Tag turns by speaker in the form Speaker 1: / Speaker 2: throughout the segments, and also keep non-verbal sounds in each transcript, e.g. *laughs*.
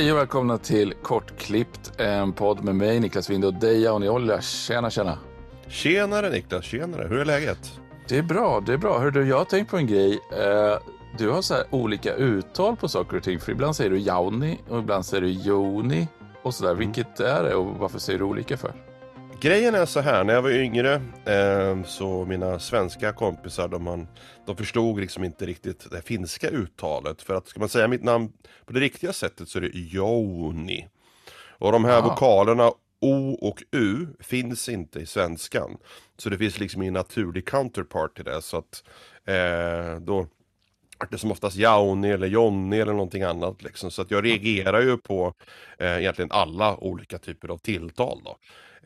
Speaker 1: Hej och välkomna till Kortklippt, en podd med mig, Niklas Winde och dig, Jauni Olja. Tjena, tjena.
Speaker 2: Tjenare Niklas, tjenare. Hur är läget?
Speaker 1: Det är bra, det är bra. Hör du, jag har tänkt på en grej. Eh, du har så här olika uttal på saker och ting. För ibland säger du Jauni och ibland säger du Joni och sådär. Mm. Vilket är det och varför säger du olika för?
Speaker 2: Grejen är så här, när jag var yngre eh, så mina svenska kompisar de, man, de förstod liksom inte riktigt det finska uttalet. För att ska man säga mitt namn på det riktiga sättet så är det Joni. Och de här Aha. vokalerna O och U finns inte i svenskan. Så det finns liksom ingen naturlig counterpart till det. Så att eh, då det som oftast Jauni eller Jonny eller någonting annat. Liksom. Så att jag reagerar ju på eh, egentligen alla olika typer av tilltal. Då.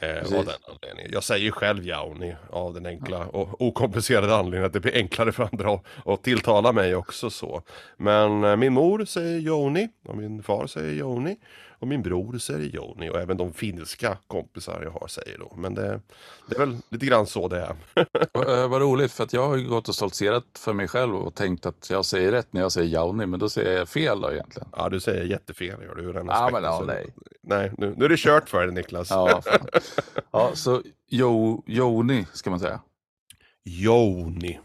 Speaker 2: Eh, av den anledningen. Jag säger själv Jauni av den enkla och okomplicerade anledningen att det blir enklare för andra att tilltala mig också så. Men eh, min mor säger Joni och min far säger Joni. Och min bror säger Joni och även de finska kompisar jag har säger då. Men det, det är väl lite grann så det är.
Speaker 1: Eh, vad roligt för att jag har gått och stoltserat för mig själv och tängt att jag säger rätt när jag säger Jauni men då säger jag fel då egentligen.
Speaker 2: Ja du säger jättefel gör du.
Speaker 1: Den ja, men, ja, nej.
Speaker 2: nej nu, nu är det kört för dig Niklas.
Speaker 1: ja, ja, så jo, Joni ska man säga.
Speaker 2: Joni.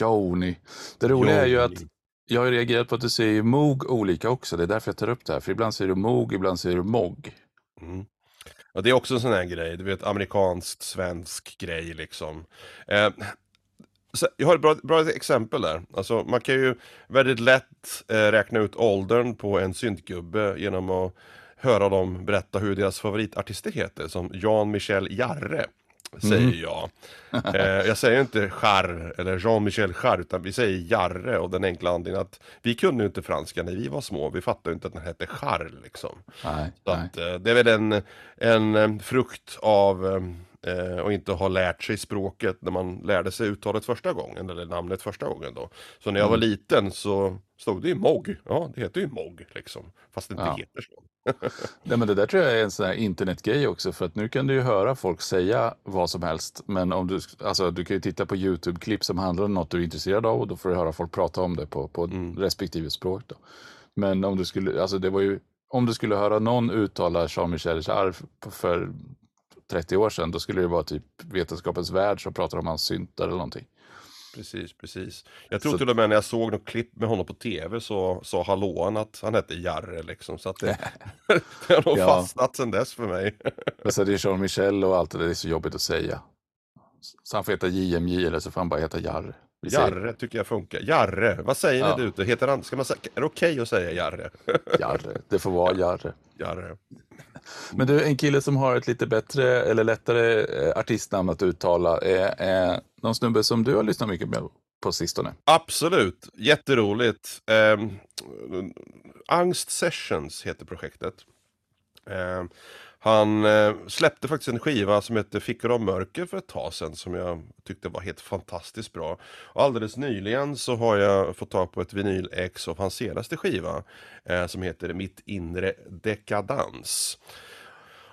Speaker 1: Joni. Det roliga Joni. är ju att jag har reagerat på att du säger mog olika också. Det är därför jag tar upp det här. För ibland säger du mog, ibland säger du mog.
Speaker 2: Mm. Ja, det är också en sån här grej, du vet amerikansk-svensk grej liksom. Eh, jag har ett bra, bra, exempel där. Alltså, man kan ju väldigt lätt eh, räkna ut åldern på en syntgubbe genom att höra dem berätta hur deras favoritartister heter, som Jan Michel Jarre säger mm. jag. Eh, jag säger inte Char eller Jean-Michel Char, utan vi säger Jarre och den enkla anledningen att vi kunde ju inte franska när vi var små. Vi fattade inte att den hette Char liksom.
Speaker 1: Nej,
Speaker 2: Så nej. Att, eh, det är väl en, en eh, frukt av eh, och inte ha lärt sig språket när man lärde sig uttalet första gången, eller namnet första gången då. Så när jag var mm. liten så stod det ju Mog. Ja, det heter ju Mog liksom. Fast det inte ja. heter så.
Speaker 1: Nej, men det där tror jag är en sån här internetgrej också, för att nu kan du ju höra folk säga vad som helst, men om du, alltså, du kan ju titta på YouTube-klipp som handlar om något du är intresserad av och då får du höra folk prata om det på, på mm. respektive språk. Då. Men om du skulle, alltså det var ju, om du skulle höra någon uttala Jean-Michel Jarre för 30 år sedan, då skulle det vara typ Vetenskapens Värld som pratar om hans syntar eller någonting.
Speaker 2: Precis, precis. Jag tror så... till och med när jag såg något klipp med honom på tv så sa hallåan att han hette Jarre liksom. Så att det, *laughs* *laughs* det har nog ja. fastnat sedan dess för mig. *laughs*
Speaker 1: Men så är det Jean Michel och allt det där, det är så jobbigt att säga. Så han får heta JMJ eller så får han bara heta Jarre.
Speaker 2: Jarre tycker jag funkar. Jarre, vad säger ja. ni ute? Heter han, ska man säga, är det okej okay att säga Jarre?
Speaker 1: Jarre, det får vara Jarre.
Speaker 2: Jarre. Mm.
Speaker 1: Men du, en kille som har ett lite bättre eller lättare eh, artistnamn att uttala är, är någon snubbe som du har lyssnat mycket med på sistone.
Speaker 2: Absolut, jätteroligt. Eh, Angst Sessions heter projektet. Eh, han eh, släppte faktiskt en skiva som heter Fickor av mörker för ett tag sedan som jag tyckte var helt fantastiskt bra. Och alldeles nyligen så har jag fått tag på ett vinyl-ex av hans senaste skiva eh, som heter Mitt inre dekadans.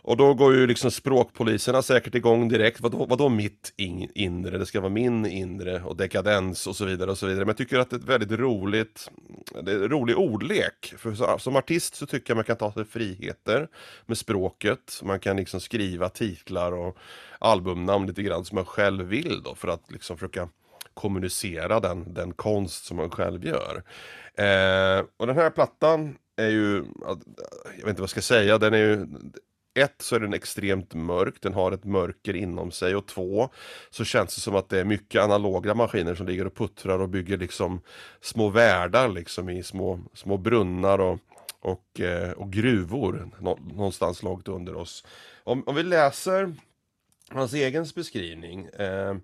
Speaker 2: Och då går ju liksom språkpoliserna säkert igång direkt. Vadå, vadå mitt in, inre? Det ska vara min inre och dekadens och så vidare och så vidare. Men jag tycker att det är ett väldigt roligt, det är en rolig ordlek. För som artist så tycker jag man kan ta sig friheter med språket. Man kan liksom skriva titlar och albumnamn lite grann som man själv vill då för att liksom försöka kommunicera den, den konst som man själv gör. Eh, och den här plattan är ju, jag vet inte vad jag ska säga, den är ju ett så är den extremt mörk, den har ett mörker inom sig och två så känns det som att det är mycket analoga maskiner som ligger och puttrar och bygger liksom små världar liksom i små, små brunnar och, och, eh, och gruvor någonstans långt under oss. Om, om vi läser hans egen beskrivning eh,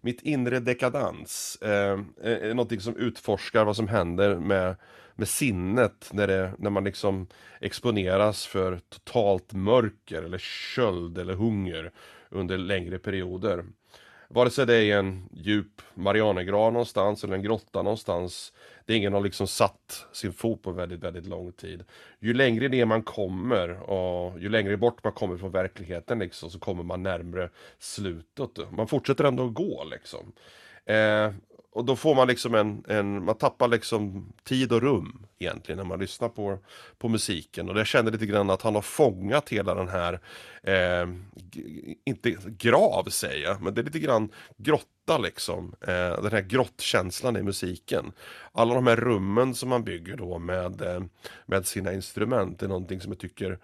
Speaker 2: mitt inre dekadans eh, är någonting som utforskar vad som händer med med sinnet när, det, när man liksom exponeras för totalt mörker eller köld eller hunger under längre perioder. Vare sig det är en djup Marianergrav någonstans eller en grotta någonstans Det är ingen har liksom satt sin fot på väldigt, väldigt lång tid. Ju längre ner man kommer och ju längre bort man kommer från verkligheten liksom så kommer man närmre slutet. Man fortsätter ändå att gå liksom. Eh, och då får man liksom en, en, man tappar liksom tid och rum egentligen när man lyssnar på, på musiken. Och jag känner lite grann att han har fångat hela den här, eh, inte grav säger jag, men det är lite grann grotta liksom. Eh, den här grottkänslan i musiken. Alla de här rummen som man bygger då med, eh, med sina instrument är någonting som jag tycker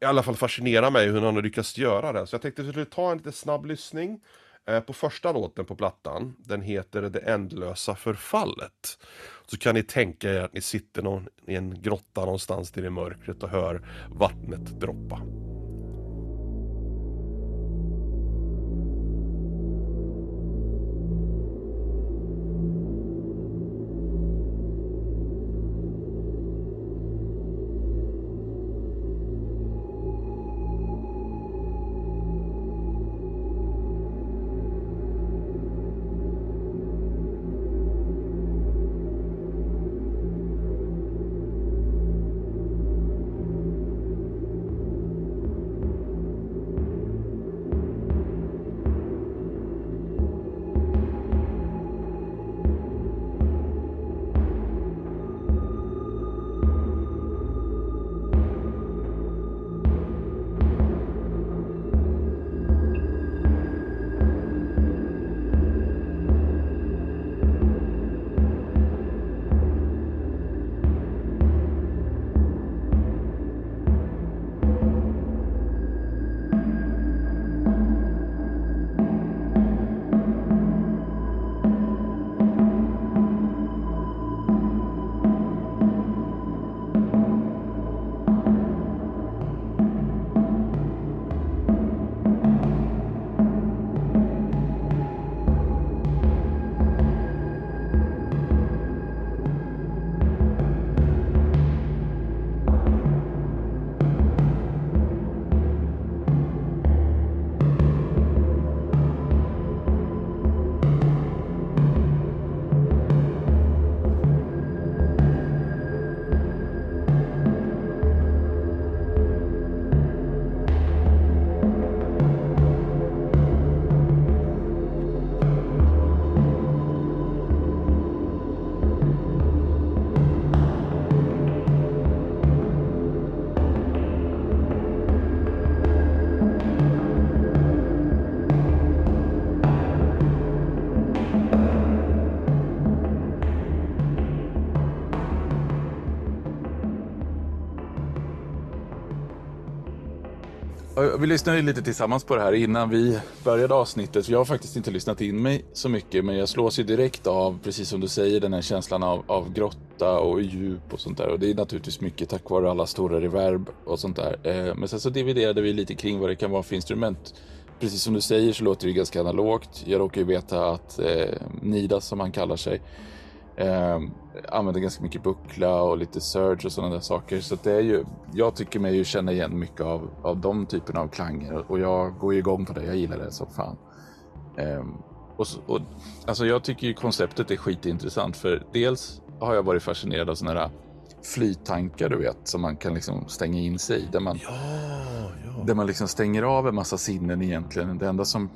Speaker 2: i alla fall fascinerar mig hur han har lyckats göra det. Så jag tänkte att vi skulle ta en lite snabb lyssning. Eh, på första låten på plattan, den heter Det ändlösa förfallet. Så kan ni tänka er att ni sitter någon, i en grotta någonstans där i mörkret och hör vattnet droppa.
Speaker 1: Vi lyssnade lite tillsammans på det här innan vi började avsnittet. Jag har faktiskt inte lyssnat in mig så mycket, men jag slås ju direkt av, precis som du säger, den här känslan av, av grotta och djup och sånt där. Och det är naturligtvis mycket tack vare alla stora reverb och sånt där. Eh, men sen så dividerade vi lite kring vad det kan vara för instrument. Precis som du säger så låter det ganska analogt. Jag råkar ju veta att eh, Nidas, som han kallar sig, Eh, använder ganska mycket buckla och lite surge och sådana där saker. Så det är ju, jag tycker mig ju känna igen mycket av, av de typerna av klanger och jag går ju igång på det. Jag gillar det som fan. Eh, och, och, alltså jag tycker ju konceptet är skitintressant för dels har jag varit fascinerad av sådana här flyttankar du vet som man kan liksom stänga in sig i. Där man,
Speaker 2: ja, ja.
Speaker 1: där man liksom stänger av en massa sinnen egentligen. Det enda som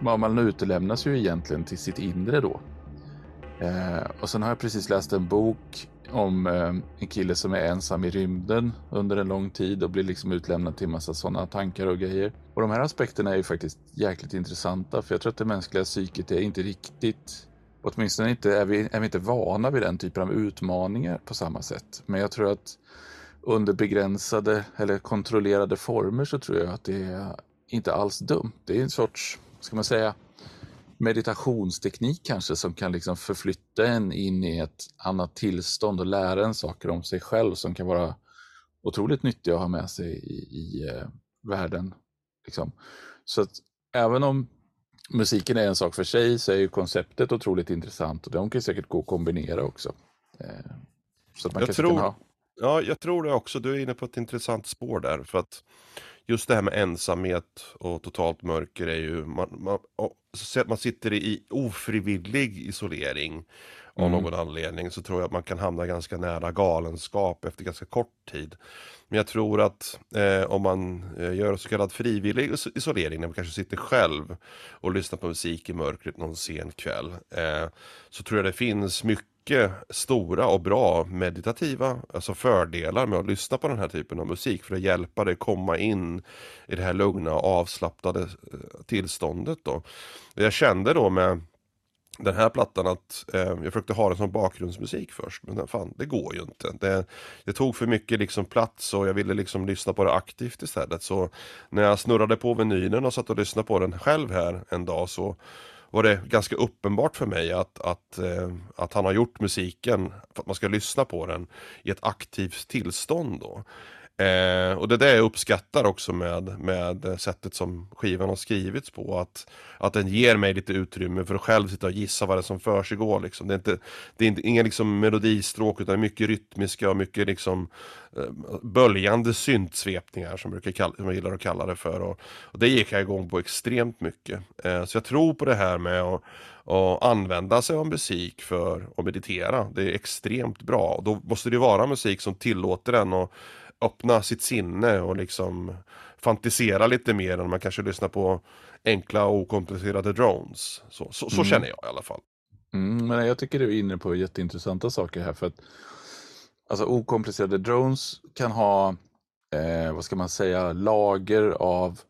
Speaker 1: man utelämnas ju egentligen till sitt inre då. Eh, och sen har jag precis läst en bok om eh, en kille som är ensam i rymden under en lång tid och blir liksom utlämnad till massa sådana tankar och grejer. Och de här aspekterna är ju faktiskt jäkligt intressanta för jag tror att det mänskliga psyket är inte riktigt Åtminstone inte, är, vi, är vi inte vana vid den typen av utmaningar på samma sätt. Men jag tror att under begränsade eller kontrollerade former så tror jag att det är inte alls dumt. Det är en sorts, ska man säga, meditationsteknik kanske som kan liksom förflytta en in i ett annat tillstånd och lära en saker om sig själv som kan vara otroligt nyttiga att ha med sig i, i eh, världen. Liksom. Så att även om musiken är en sak för sig så är ju konceptet otroligt intressant och de kan säkert gå att kombinera också. Eh, så att man
Speaker 2: jag tror,
Speaker 1: ha...
Speaker 2: Ja, jag tror det också. Du är inne på ett intressant spår där. För att just det här med ensamhet och totalt mörker är ju, man, man, man sitter i ofrivillig isolering av mm. någon anledning så tror jag att man kan hamna ganska nära galenskap efter ganska kort tid. Men jag tror att eh, om man eh, gör så kallad frivillig isolering, när man kanske sitter själv och lyssnar på musik i mörkret någon sen kväll, eh, så tror jag det finns mycket mycket stora och bra meditativa alltså fördelar med att lyssna på den här typen av musik för att hjälpa dig komma in i det här lugna och avslappnade eh, tillståndet. Då. Jag kände då med den här plattan att eh, jag försökte ha den som bakgrundsmusik först men fan det går ju inte. Det, det, tog för mycket liksom plats och jag ville liksom lyssna på det aktivt istället. Så när jag snurrade på vinylen och satt och lyssnade på den själv här en dag så var det ganska uppenbart för mig att, att, eh, att han har gjort musiken för att man ska lyssna på den i ett aktivt tillstånd. Då. Eh, och det är det jag uppskattar också med, med sättet som skivan har skrivits på. Att, att den ger mig lite utrymme för att själv sitta och gissa vad det är som försiggår. Liksom. Det är, inte, det är inte, inga liksom melodistråk utan mycket rytmiska och mycket liksom, eh, böljande syntsvepningar som, brukar kalla, som jag gillar att kalla det för. Och, och det gick jag igång på extremt mycket. Eh, så jag tror på det här med att och använda sig av musik för att meditera. Det är extremt bra. Då måste det vara musik som tillåter en att öppna sitt sinne och liksom fantisera lite mer än man kanske lyssnar på enkla och okomplicerade drones. Så, så, så mm. känner jag i alla fall.
Speaker 1: Mm, men jag tycker du är inne på jätteintressanta saker här. för att alltså, Okomplicerade drones kan ha, eh, vad ska man säga, lager av,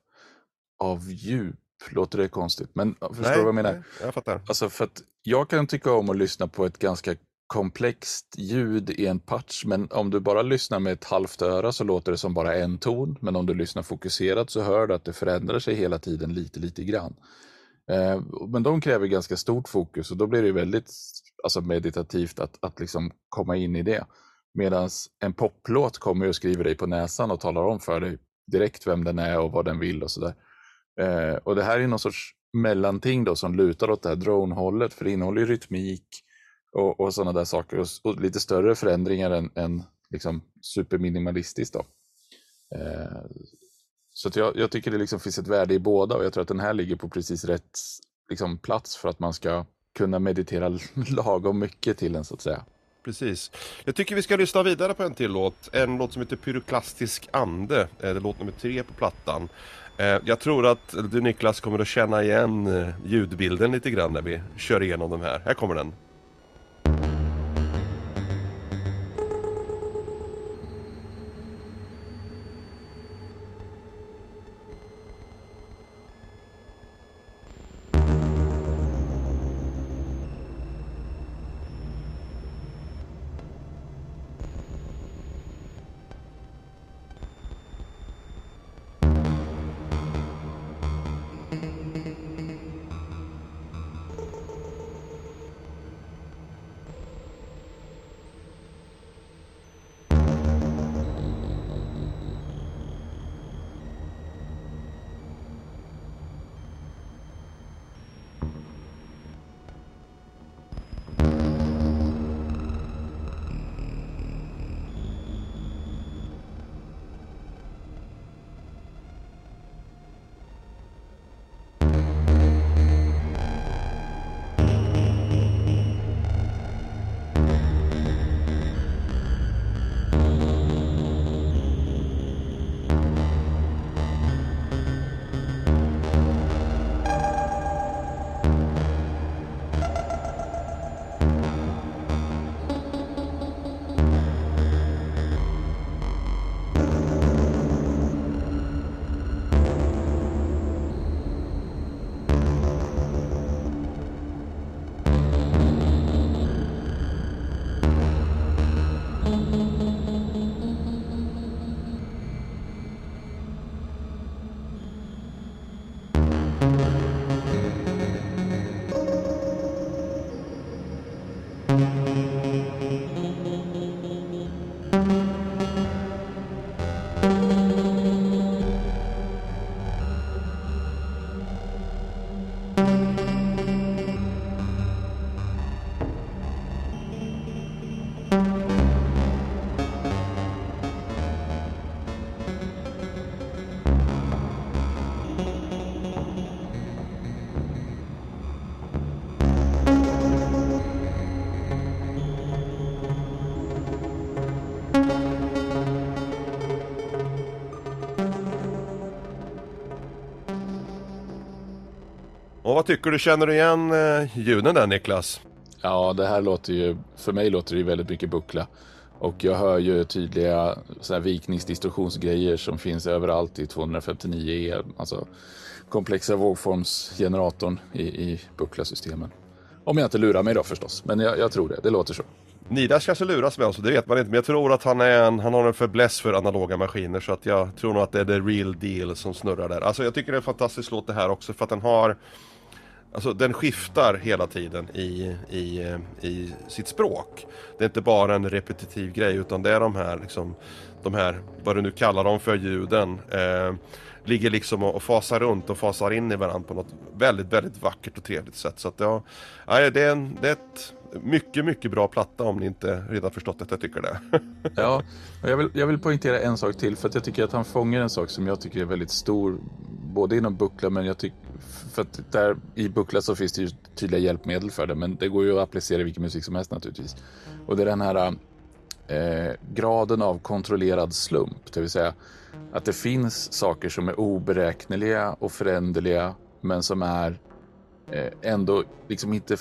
Speaker 1: av djup. Låter det konstigt? Men förstår du vad jag menar? Nej,
Speaker 2: jag fattar.
Speaker 1: Alltså för att jag kan tycka om att lyssna på ett ganska komplext ljud i en patch, men om du bara lyssnar med ett halvt öra så låter det som bara en ton. Men om du lyssnar fokuserat så hör du att det förändrar sig hela tiden lite, lite grann. Eh, men de kräver ganska stort fokus och då blir det väldigt alltså meditativt att, att liksom komma in i det. Medan en poplåt kommer och skriver dig på näsan och talar om för dig direkt vem den är och vad den vill och sådär. Eh, och det här är någon sorts mellanting då som lutar åt det här drone-hållet för det innehåller ju rytmik, och, och sådana där saker. Och, och, lite större förändringar än, än liksom superminimalistiskt. Då. Eh, så jag, jag, tycker det liksom finns ett värde i båda och jag tror att den här ligger på precis rätt liksom, plats för att man ska kunna meditera *laughs* lagom mycket till den så att säga.
Speaker 2: Precis. Jag tycker vi ska lyssna vidare på en till låt. En låt som heter Pyroklastisk ande. Eh, det är låt nummer tre på plattan. Eh, jag tror att du Niklas kommer att känna igen eh, ljudbilden lite grann när vi kör igenom de här. Här kommer den. Vad tycker du? Känner du igen eh, ljuden där Niklas?
Speaker 1: Ja, det här låter ju, för mig låter det ju väldigt mycket buckla. Och jag hör ju tydliga vikningsdistorsionsgrejer som finns överallt i 259E, alltså komplexa vågformsgeneratorn i, i buckla-systemen. Om jag inte lurar mig då förstås, men jag, jag tror det, det låter så.
Speaker 2: Nidas kanske luras med oss, det vet man inte. Men jag tror att han, är en, han har en fäbless för analoga maskiner. Så att jag tror nog att det är the real deal som snurrar där. Alltså jag tycker det är en fantastisk låt det här också för att den har Alltså den skiftar hela tiden i, i, i sitt språk. Det är inte bara en repetitiv grej utan det är de här, liksom, de här vad du nu kallar dem för ljuden. Eh, ligger liksom och, och fasar runt och fasar in i varandra på något väldigt, väldigt vackert och trevligt sätt. Så att ja, det, är en, det är ett mycket, mycket bra platta om ni inte redan förstått att jag tycker det. *laughs*
Speaker 1: ja, jag vill, jag vill poängtera en sak till för att jag tycker att han fångar en sak som jag tycker är väldigt stor både inom Buckla men jag tycker för att där i Buckla så finns det ju tydliga hjälpmedel för det men det går ju att applicera i vilken musik som helst naturligtvis. Och det är den här eh, graden av kontrollerad slump, det vill säga att det finns saker som är oberäkneliga och föränderliga men som är eh, ändå liksom inte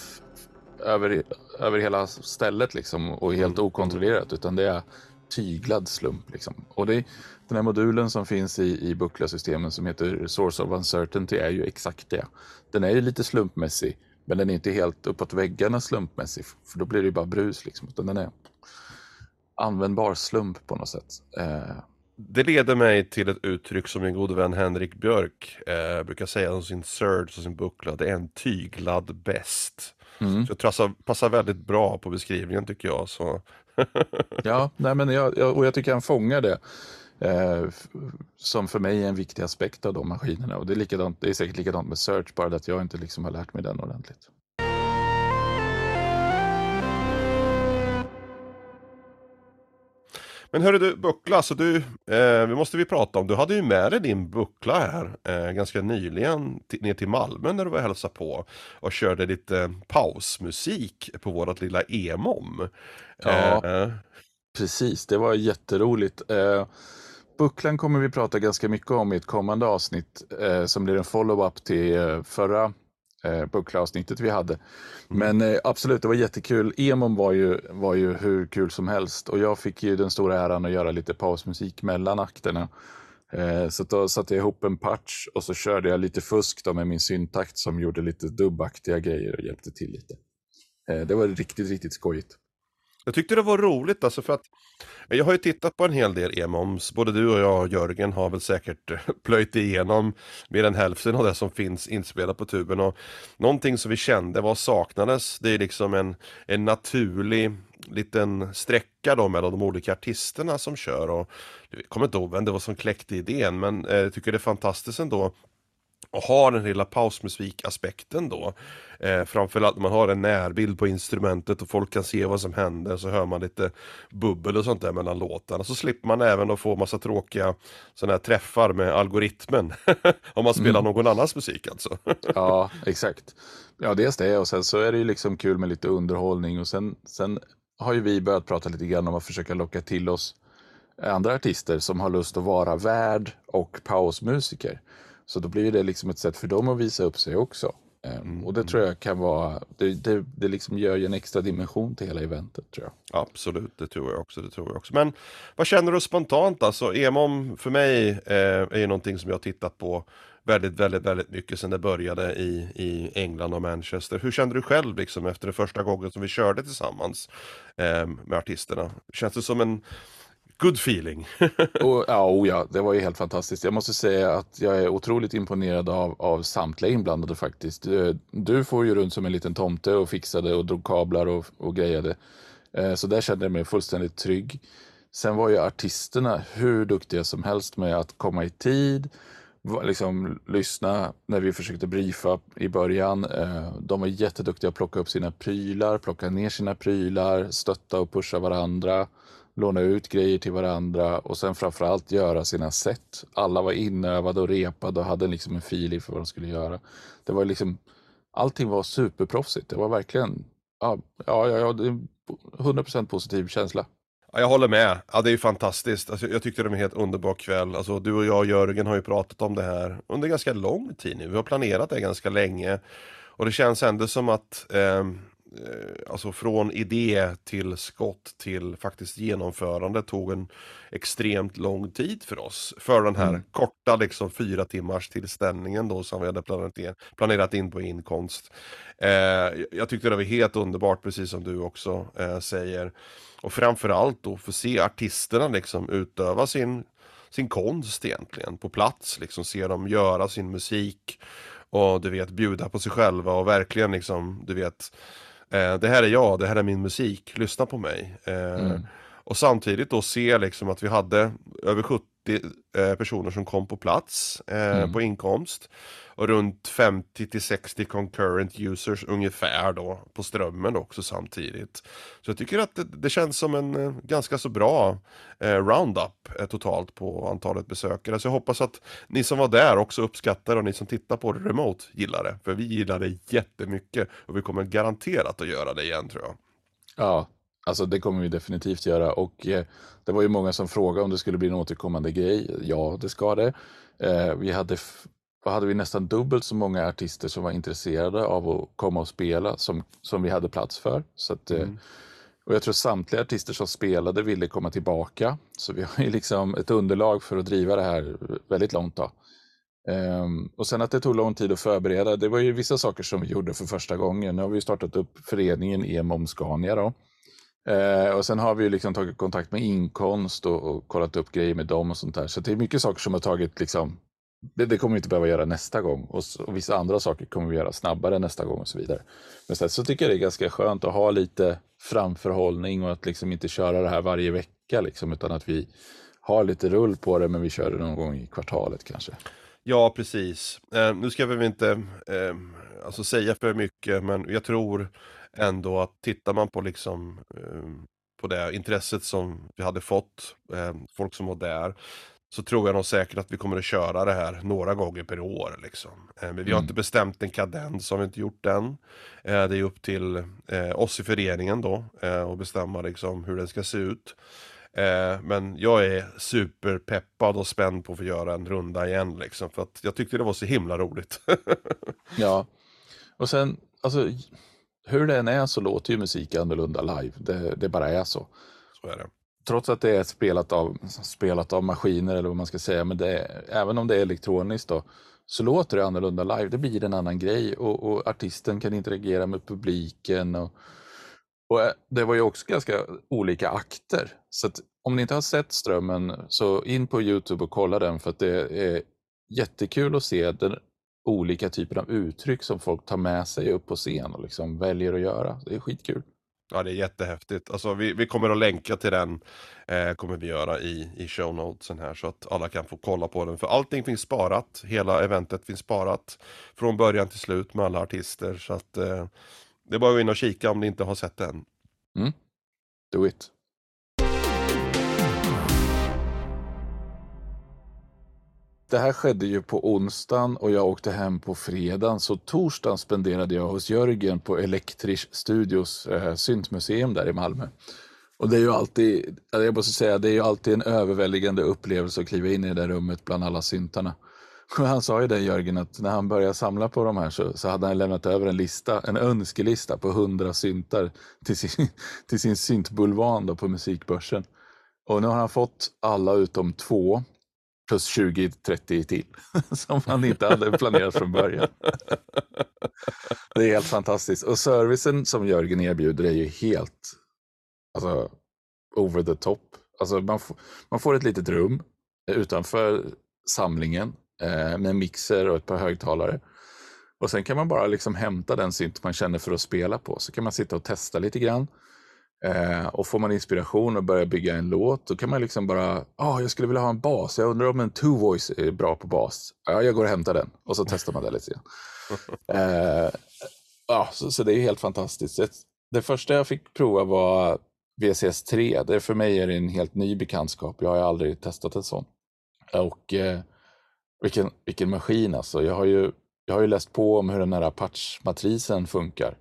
Speaker 1: över, över hela stället liksom och helt mm. okontrollerat utan det är tyglad slump. Liksom. Och det, den här modulen som finns i, i Buckla-systemen som heter Source of Uncertainty är ju exakt det. Den är ju lite slumpmässig men den är inte helt uppåt väggarna slumpmässig för då blir det ju bara brus. Liksom. Utan den är användbar slump på något sätt. Eh,
Speaker 2: det leder mig till ett uttryck som min gode vän Henrik Björk eh, brukar säga om sin Surge och sin buckla. Det är en tyglad bäst. Mm. Så det passar, passar väldigt bra på beskrivningen tycker jag. Så. *laughs*
Speaker 1: ja, nej, men jag, jag, och jag tycker han fångar det. Eh, som för mig är en viktig aspekt av de maskinerna. Och det är, likadant, det är säkert likadant med Search, bara att jag inte liksom har lärt mig den ordentligt.
Speaker 2: Men hörru du, buckla, så du, eh, vi måste vi prata om, du hade ju med dig din buckla här eh, ganska nyligen ner till Malmö när du var och hälsade på och körde lite pausmusik på vårat lilla EMOM.
Speaker 1: Ja, eh, precis, det var jätteroligt. Eh, bucklan kommer vi prata ganska mycket om i ett kommande avsnitt eh, som blir en follow-up till eh, förra eh, buckla-avsnittet vi hade. Mm. Men eh, absolut, det var jättekul. Emon var ju, var ju hur kul som helst och jag fick ju den stora äran att göra lite pausmusik mellan akterna. Eh, så då satte jag ihop en patch och så körde jag lite fusk med min syntakt som gjorde lite dubbaktiga grejer och hjälpte till lite. Eh, det var riktigt, riktigt skojigt.
Speaker 2: Jag tyckte det var roligt alltså för att jag har ju tittat på en hel del EMOMs, både du och jag och Jörgen har väl säkert eh, *laughs* plöjt igenom mer än hälften av det som finns inspelat på tuben. Och någonting som vi kände var saknades, det är liksom en, en naturlig liten sträcka då mellan de olika artisterna som kör. Och jag kommer inte ihåg vem det var som kläckte idén men eh, jag tycker det är fantastiskt ändå och har den lilla pausmusikaspekten då. Eh, framförallt när man har en närbild på instrumentet och folk kan se vad som händer så hör man lite bubbel och sånt där mellan låtarna. Så slipper man även att få massa tråkiga sådana här träffar med algoritmen. *laughs* Om man spelar mm. någon annans musik alltså. *laughs*
Speaker 1: ja, exakt. Ja, dels det och sen så är det ju liksom kul med lite underhållning och sen, sen har ju vi börjat prata lite grann om att försöka locka till oss andra artister som har lust att vara värd och pausmusiker. Så då blir det liksom ett sätt för dem att visa upp sig också. Ehm, mm. Och det tror jag kan vara, det, det, det liksom gör ju en extra dimension till hela eventet tror jag.
Speaker 2: Absolut, det tror jag också. Det tror jag också. Men vad känner du spontant alltså? EMOM för mig eh, är ju någonting som jag har tittat på väldigt, väldigt, väldigt mycket sedan det började i, i England och Manchester. Hur kände du själv liksom efter det första gången som vi körde tillsammans eh, med artisterna? Känns det som en good feeling. *laughs*
Speaker 1: och, ja, oh ja, det var ju helt fantastiskt. Jag måste säga att jag är otroligt imponerad av, av samtliga inblandade faktiskt. Eh, du, du får ju runt som en liten tomte och fixade och drog kablar och, och grejade. Eh, så där kände jag mig fullständigt trygg. Sen var ju artisterna hur duktiga som helst med att komma i tid, liksom lyssna när vi försökte briefa i början. Eh, de var jätteduktiga att plocka upp sina prylar, plocka ner sina prylar, stötta och pusha varandra låna ut grejer till varandra och sen framförallt göra sina set. Alla var inövade och repade och hade liksom en feeling för vad de skulle göra. Det var liksom, allting var superproffsigt. Det var verkligen, ja, ja, ja, 100% positiv känsla.
Speaker 2: Ja, jag håller med. Ja, det är ju fantastiskt. Alltså, jag tyckte det var en helt underbar kväll. Alltså, du och jag och Jörgen har ju pratat om det här under ganska lång tid nu. Vi har planerat det ganska länge. Och det känns ändå som att eh, alltså från idé till skott till faktiskt genomförande tog en extremt lång tid för oss. För den här
Speaker 1: Mm.
Speaker 2: korta liksom fyra timmars tillställningen då som vi hade planerat in, planerat in på inkomst. Eh, jag tyckte det var helt underbart precis som du också eh, säger. Och framförallt då få se artisterna liksom utöva sin, sin konst egentligen på plats. Liksom se dem göra sin musik och du vet bjuda på sig själva och verkligen liksom du vet eh, Eh, det här är jag, det här är min musik, lyssna på mig. Eh,
Speaker 1: mm.
Speaker 2: Och samtidigt då se liksom att vi hade över 70 eh, personer som kom på plats eh,
Speaker 1: Mm.
Speaker 2: på inkomst. Och runt 50 till 60 concurrent users ungefär då på strömmen också samtidigt. Så jag tycker att det, det känns som en eh, ganska så bra eh, roundup eh, totalt på antalet besökare. Så jag hoppas att ni som var där också uppskattar och ni som tittar på det remote gillar det. För vi gillar det jättemycket och vi kommer garanterat att göra det igen tror jag.
Speaker 1: Ja, alltså det kommer vi definitivt göra. Och eh, det var ju många som frågade om det skulle bli en återkommande grej. Ja, det ska det. Eh, vi hade, hade vi nästan dubbelt så många artister som var intresserade av att komma och spela som, som vi hade plats för. Så att, eh,
Speaker 2: Mm.
Speaker 1: Och jag tror samtliga artister som spelade ville komma tillbaka. Så vi har ju liksom ett underlag för att driva det här väldigt långt. Då. Ehm, och sen att det tog lång tid att förbereda, det var ju vissa saker som vi gjorde för första gången. Nu har vi startat upp föreningen EMOM Scania. Då. Eh, och sen har vi ju liksom tagit kontakt med inkomst och, och kollat upp grejer med dem och sånt där. Så det är mycket saker som har tagit liksom, det, det kommer vi inte behöva göra nästa gång. Och, och vissa andra saker kommer vi göra snabbare nästa gång och så vidare. Men sen så tycker jag det är ganska skönt att ha lite framförhållning och att liksom inte köra det här varje vecka liksom, utan att vi har lite rull på det men vi kör det någon gång i kvartalet kanske.
Speaker 2: Ja, precis. Eh, nu ska vi väl inte eh, alltså säga för mycket, men jag tror ändå att tittar man på liksom eh, på det intresset som vi hade fått, eh, folk som var där, så tror jag nog säkert att vi kommer att köra det här några gånger per år. Liksom. Eh, men vi har
Speaker 1: Mm.
Speaker 2: inte bestämt en kadens, har vi inte gjort den. Eh, det är upp till eh, oss i föreningen då, eh, att bestämma liksom hur den ska se ut. Eh, men jag är superpeppad och spänd på att få göra en runda igen liksom. För att jag tyckte det var så himla roligt. *laughs*
Speaker 1: Ja, och sen, alltså, hur det än är så låter ju musik annorlunda live. Det, det bara är så.
Speaker 2: så är det.
Speaker 1: Trots att det är spelat av, spelat av maskiner eller vad man ska säga, men det även om det är elektroniskt då, så låter det annorlunda live. Det blir en annan grej och, och artisten kan interagera med publiken. Och, och eh, det var ju också ganska olika akter. Så om ni inte har sett Strömmen så in på Youtube och kolla den för att det är jättekul att se den olika typer av uttryck som folk tar med sig upp på scen och liksom väljer att göra. Det är skitkul.
Speaker 2: Ja, det är jättehäftigt. Alltså, vi, vi kommer att länka till den, eh, kommer vi göra i, i show notesen här så att alla kan få kolla på den. För allting finns sparat, hela eventet finns sparat från början till slut med alla artister. Så att eh, det är bara att gå in och kika om ni inte har sett den.
Speaker 1: Do it. Det här skedde ju på onsdagen och jag åkte hem på fredagen. Så torsdagen spenderade jag hos Jörgen på Elektrisch Studios eh, syntmuseum där i Malmö. Och det är ju alltid, jag måste säga, det är ju alltid en överväldigande upplevelse att kliva in i det där rummet bland alla syntarna. *laughs* Och Han sa ju det Jörgen, att när han började samla på de här så, så hade han lämnat över en lista, en önskelista på hundra syntar till sin, *laughs* till sin syntbulvan då på musikbörsen. Och nu har han fått alla utom två plus 20-30 till *laughs* som man inte hade planerat från början. Det är helt fantastiskt. Och servicen som Jörgen erbjuder är ju helt alltså, over the top. Alltså, man, får, man får ett litet rum utanför samlingen eh, med en mixer och ett par högtalare. Och sen kan man bara liksom hämta den synt man känner för att spela på. Så kan man sitta och testa lite grann. Eh, och får man inspiration och börjar bygga en låt, då kan man liksom bara, ah, jag skulle vilja ha en bas. Jag undrar om en two voice är bra på bas. Ja, jag går och hämtar den. Och så testar man det lite grann. *laughs* Eh, ja, så, så det är helt fantastiskt. Det, första jag fick prova var VCS3. Det för mig är det en helt ny bekantskap. Jag har aldrig testat en sån. Och eh, vilken, vilken maskin alltså. Jag har, ju, jag har ju läst på om hur den här Apache-matrisen funkar.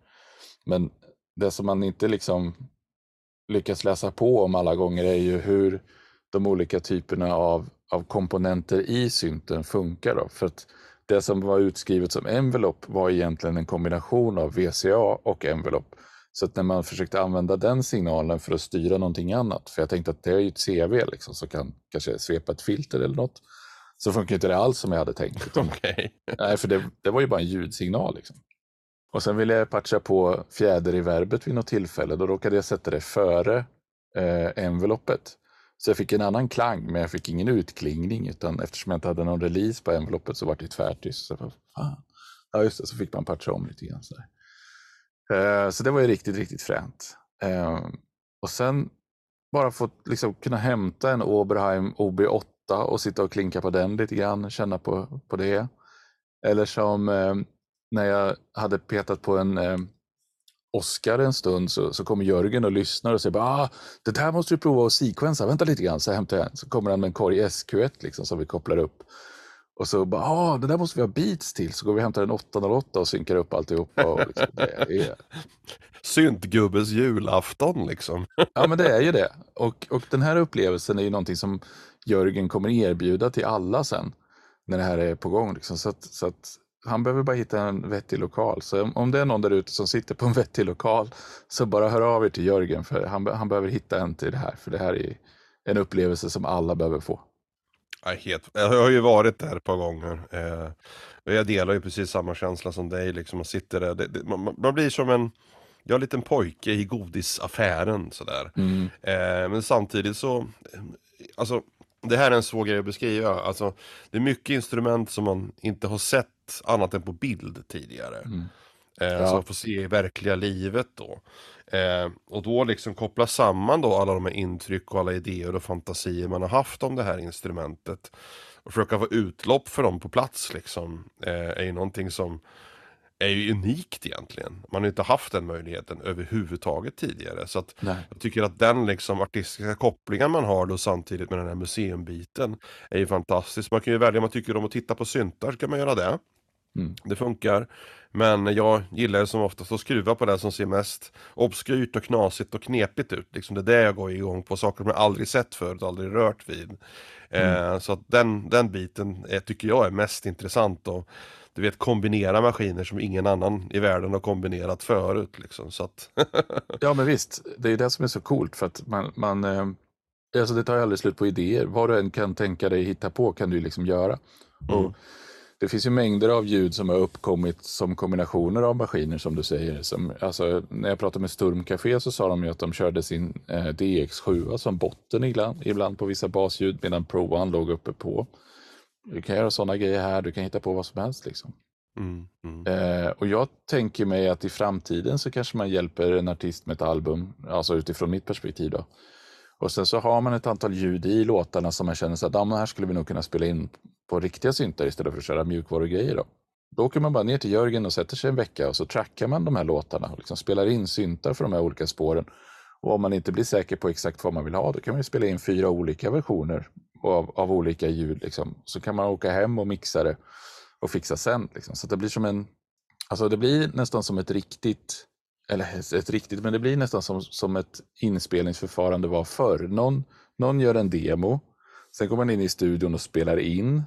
Speaker 1: Men det som man inte liksom lyckats läsa på om alla gånger är ju hur de olika typerna av, av komponenter i synten funkar. Då. För att det som var utskrivet som envelope var egentligen en kombination av VCA och envelope. Så att när man försökte använda den signalen för att styra någonting annat, för jag tänkte att det är ju ett CV liksom, som kan kanske svepa ett filter eller något, så funkar inte det alls som jag hade tänkt. *laughs*
Speaker 2: Okay.
Speaker 1: Nej, för det, det, var ju bara en ljudsignal. Liksom. Och sen ville jag patcha på fjäder i verbet vid något tillfälle. Då råkade jag sätta det före eh, envelopet. Så jag fick en annan klang, men jag fick ingen utklingning. Utan eftersom jag inte hade någon release på envelopet så var det tvärtyst. Så, fan. Ja, just det, så fick man patcha om lite grann. Så, eh, så det var ju riktigt, riktigt fränt. Eh, och sen bara få liksom, kunna hämta en Oberheim OB8 och sitta och klinka på den lite grann, känna på, på det. Eller som eh, när jag hade petat på en eh, Oscar en stund så, så kommer Jörgen och lyssnar och säger ah, det där måste du prova att sequensa, vänta lite grann, så hämtar jag. Så kommer han med en korg SQ1 liksom, som vi kopplar upp. Och så bara, ah, det där måste vi ha beats till. Så går vi och hämtar en 808 och synkar upp alltihopa. Och liksom, det är... *laughs*
Speaker 2: Syntgubbes julafton liksom.
Speaker 1: ja men det är ju det. Och, och den här upplevelsen är ju någonting som Jörgen kommer erbjuda till alla sen. När det här är på gång. Liksom. Så, att, så att han behöver bara hitta en vettig lokal. Så om det är någon där ute som sitter på en *laughs* vettig lokal så bara hör av er till Jörgen för han, han behöver hitta en till det här. För det här är en upplevelse som alla behöver få.
Speaker 2: Jag har ju varit där ett par gånger. Eh, jag delar ju precis samma känsla som dig. Liksom, man, sitter där, det, det, man, man, blir som en, jag är en liten pojke i godisaffären. Sådär. Mm. Eh, men samtidigt så, alltså, det här är en svår grej att beskriva. Alltså, det är mycket instrument som man inte har sett annat än på bild tidigare. Mm. Eh, ja. Som man får se i verkliga livet då. Eh, och då liksom koppla samman då alla de här intryck och alla idéer och fantasier man har haft om det här instrumentet. Och försöka få utlopp för dem på plats liksom. Eh, är ju någonting som är ju unikt egentligen. Man har inte haft den möjligheten överhuvudtaget tidigare. Så att jag tycker att den liksom artistiska kopplingen man har då samtidigt med den här museumbiten är ju fantastisk. Man kan ju välja om man tycker om att titta på syntar så kan man göra det. Mm. Det funkar. Men jag gillar ju som oftast att skruva på det som ser mest obskyrt och knasigt och knepigt ut. Liksom det är det jag går igång på, saker som jag aldrig sett förut, aldrig rört vid. Mm. Eh, så att den, den biten är, tycker jag är mest intressant. Och, du vet kombinera maskiner som ingen annan i världen har kombinerat förut. Liksom, så att *laughs*
Speaker 1: ja men visst, det är det som är så coolt för att man, man eh, alltså det tar ju aldrig slut på idéer. Vad du än kan tänka dig hitta på kan du liksom göra. Mm. Och det finns ju mängder av ljud som har uppkommit som kombinationer av maskiner som du säger. Som, alltså, när jag pratade med Sturmcafé så sa de ju att de körde sin eh, DX7 som botten ibland, ibland på vissa basljud medan Pro One låg uppe på. Du kan göra sådana grejer här, du kan hitta på vad som helst. Liksom. Mm, mm. Eh, och jag tänker mig att i framtiden så kanske man hjälper en artist med ett album, alltså utifrån mitt perspektiv. Då. Och sen så har man ett antal ljud i låtarna som man känner att ah, här skulle vi nog kunna spela in på riktiga syntar istället för att köra mjukvarugrejer. Då. då åker man bara ner till Jörgen och sätter sig en vecka och så trackar man de här låtarna och liksom spelar in syntar för de här olika spåren. Och om man inte blir säker på exakt vad man vill ha, då kan man spela in fyra olika versioner av, av olika ljud. Liksom. Så kan man åka hem och mixa det och fixa sen. Liksom. Så det blir som en, alltså det blir nästan som ett riktigt, eller ett riktigt, men det blir nästan som, som ett inspelningsförfarande var förr. Någon, någon gör en demo, sen går man in i studion och spelar in.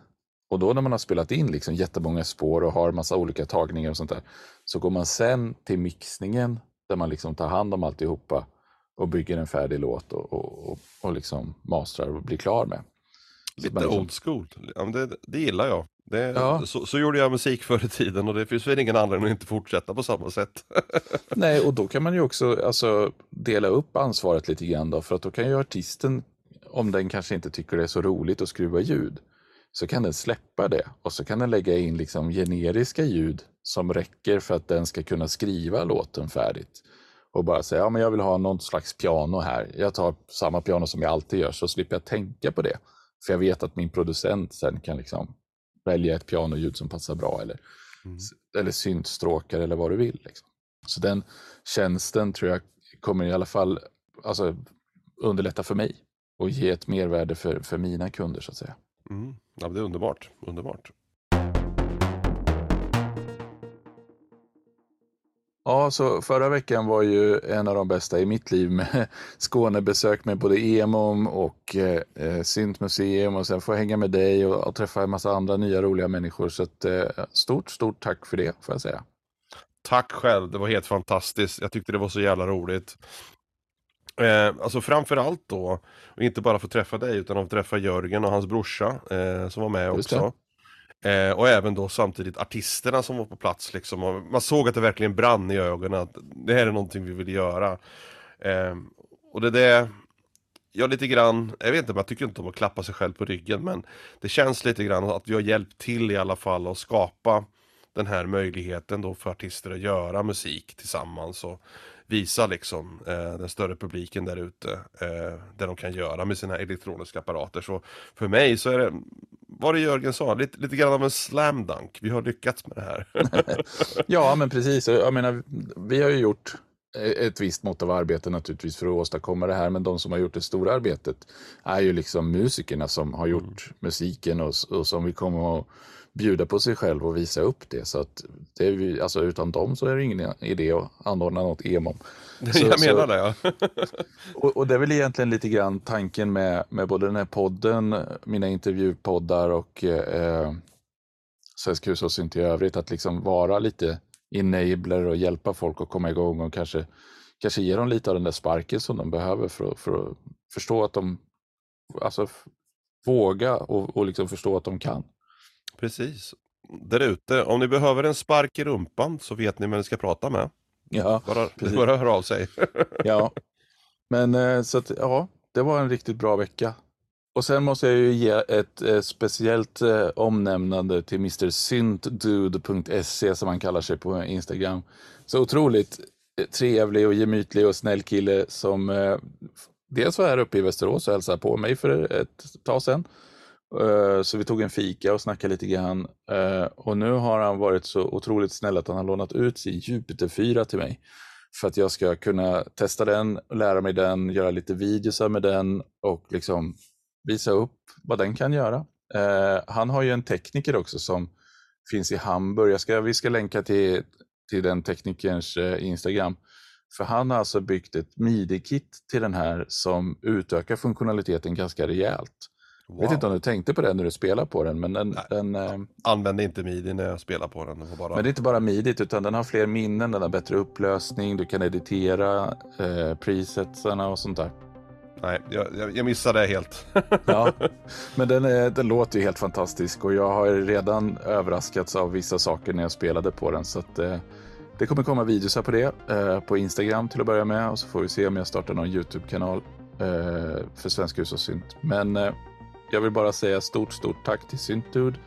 Speaker 1: Och då när man har spelat in liksom jättemånga spår och har massa olika tagningar och sånt där, så går man sen till mixningen där man liksom tar hand om alltihopa och bygger en färdig låt och, och, och, och liksom mastrar och blir klar med.
Speaker 2: Lite liksom... old school. Ja, det, det gillar jag. Det, ja. så, så, gjorde jag musik förr i tiden och det finns väl ingen anledning att inte fortsätta på samma sätt. *laughs*
Speaker 1: Nej, och då kan man ju också alltså, dela upp ansvaret lite grann då, för att då kan ju artisten, om den kanske inte tycker det är så roligt att skruva ljud, så kan den släppa det och så kan den lägga in liksom generiska ljud som räcker för att den ska kunna skriva låten färdigt. Och bara säga, ja men jag vill ha någon slags piano här. Jag tar samma piano som jag alltid gör så slipper jag tänka på det. För jag vet att min producent sen kan liksom välja ett pianoljud som passar bra eller, mm. eller syntstråkar eller vad du vill. Liksom. Så den tjänsten tror jag kommer i alla fall alltså, underlätta för mig och ge ett mervärde för, för mina kunder så att säga.
Speaker 2: Mm. Ja, det är underbart. underbart.
Speaker 1: Ja, så förra veckan var ju en av de bästa i mitt liv med *laughs* Skånebesök med både EMOM och eh, Syntmuseum och sen få hänga med dig och, och, träffa en massa andra nya roliga människor. Så ett, eh, stort, stort tack för det får jag säga.
Speaker 2: Tack själv, det var helt fantastiskt. Jag tyckte det var så jävla roligt. Eh, alltså framförallt då, och inte bara få träffa dig utan att träffa Jörgen och hans brorsa eh, som var med Just också. Eh, och även då samtidigt artisterna som var på plats liksom. Och man såg att det verkligen brann i ögonen att det här är någonting vi vill göra. Eh, och det är ja jag lite grann, jag vet inte, man tycker inte om att klappa sig själv på ryggen men det känns lite grann att vi har hjälpt till i alla fall att skapa den här möjligheten då för artister att göra musik tillsammans och visa liksom eh, den större publiken där ute eh, det de kan göra med sina elektroniska apparater. Så för mig så är det, vad det Jörgen sa, lite, lite grann av en slam dunk. Vi har lyckats med det här. *laughs* *laughs*
Speaker 1: ja, men precis. Jag menar, vi har ju gjort ett visst mått av arbete naturligtvis för att åstadkomma det här, men de som har gjort det stora arbetet är ju liksom musikerna som har gjort mm. musiken och, och som vi kommer att bjuda på sig själv och visa upp det. Så att det är, alltså, utan dem så är det ingen idé att anordna något EMOM. *laughs*
Speaker 2: Så, jag menar det ja. *laughs*
Speaker 1: och, och, det är väl egentligen lite grann tanken med, med både den här podden, mina intervjupoddar och eh, Svensk hushållssynt i övrigt, att liksom vara lite enabler och hjälpa folk att komma igång och kanske, kanske ge dem lite av den där sparken som de behöver för, för att förstå att de, alltså våga och, och liksom förstå att de kan.
Speaker 2: Precis. Där ute, om ni behöver en spark i rumpan så vet ni vem ni ska prata med.
Speaker 1: Ja,
Speaker 2: bara, precis. bara hör av sig. *laughs*
Speaker 1: ja, men eh, så att, ja, det var en riktigt bra vecka. Och sen måste jag ju ge ett eh, speciellt eh, omnämnande till Mr. Syntdude.se som han kallar sig på Instagram. Så otroligt eh, trevlig och gemytlig och snäll kille som eh, dels var här uppe i Västerås och hälsade på mig för ett tag sedan. Eh, så vi tog en fika och snackade lite grann. Eh, och nu har han varit så otroligt snäll att han har lånat ut sin Jupiter 4 till mig. För att jag ska kunna testa den, lära mig den, göra lite videos med den och liksom visa upp vad den kan göra. Eh, han har ju en tekniker också som finns i Hamburg. Jag ska, vi ska länka till, till den teknikerns Instagram. För han har alltså byggt ett midi-kit till den här som utökar funktionaliteten ganska rejält. Wow. Jag vet inte om du tänkte på det när du spelade på den. Men den, den
Speaker 2: eh... använde inte midi när jag spelade på den.
Speaker 1: bara... Men det är inte bara midi utan den har fler minnen, den har bättre upplösning, du kan editera eh, presetsarna och sånt där.
Speaker 2: Nej, jag, jag missade det helt. *laughs*
Speaker 1: ja, *laughs* men den, är, den låter ju helt fantastisk och jag har redan överraskats av vissa saker när jag spelade på den. Så att, eh, det kommer komma videos på det eh, på Instagram till att börja med och så får vi se om jag startar någon YouTube-kanal eh, för Svensk hus och synt. Men eh, jag vill bara säga stort, stort tack till Syntdude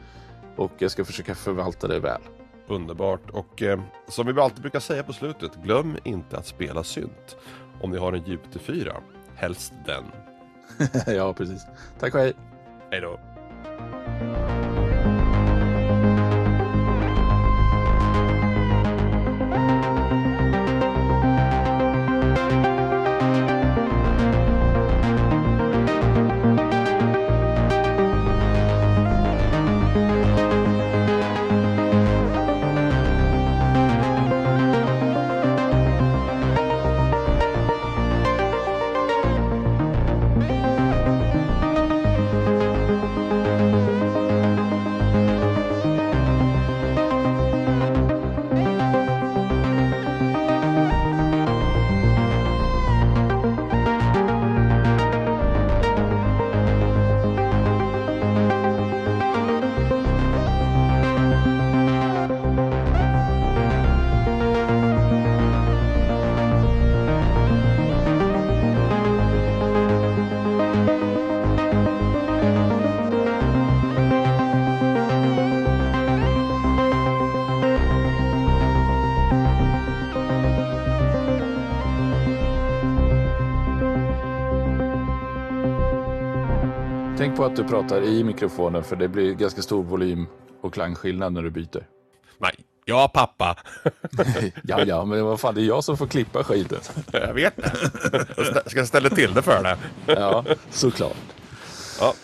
Speaker 1: och jag ska försöka förvalta det väl.
Speaker 2: Underbart och eh, som vi alltid brukar säga på slutet, glöm inte att spela synt. Om ni har en Jupiter 4, helst den. *laughs*
Speaker 1: ja, precis. Tack och hej.
Speaker 2: Hej då.
Speaker 1: På att du pratar i mikrofonen för det blir ganska stor volym och klangskillnad när du byter.
Speaker 2: Nej, ja pappa. *laughs*
Speaker 1: ja, ja, men vad fan, det är jag som får klippa skiten.
Speaker 2: jag vet *laughs* det. Jag ska ställa till det för dig.
Speaker 1: ja, såklart.
Speaker 2: Ja,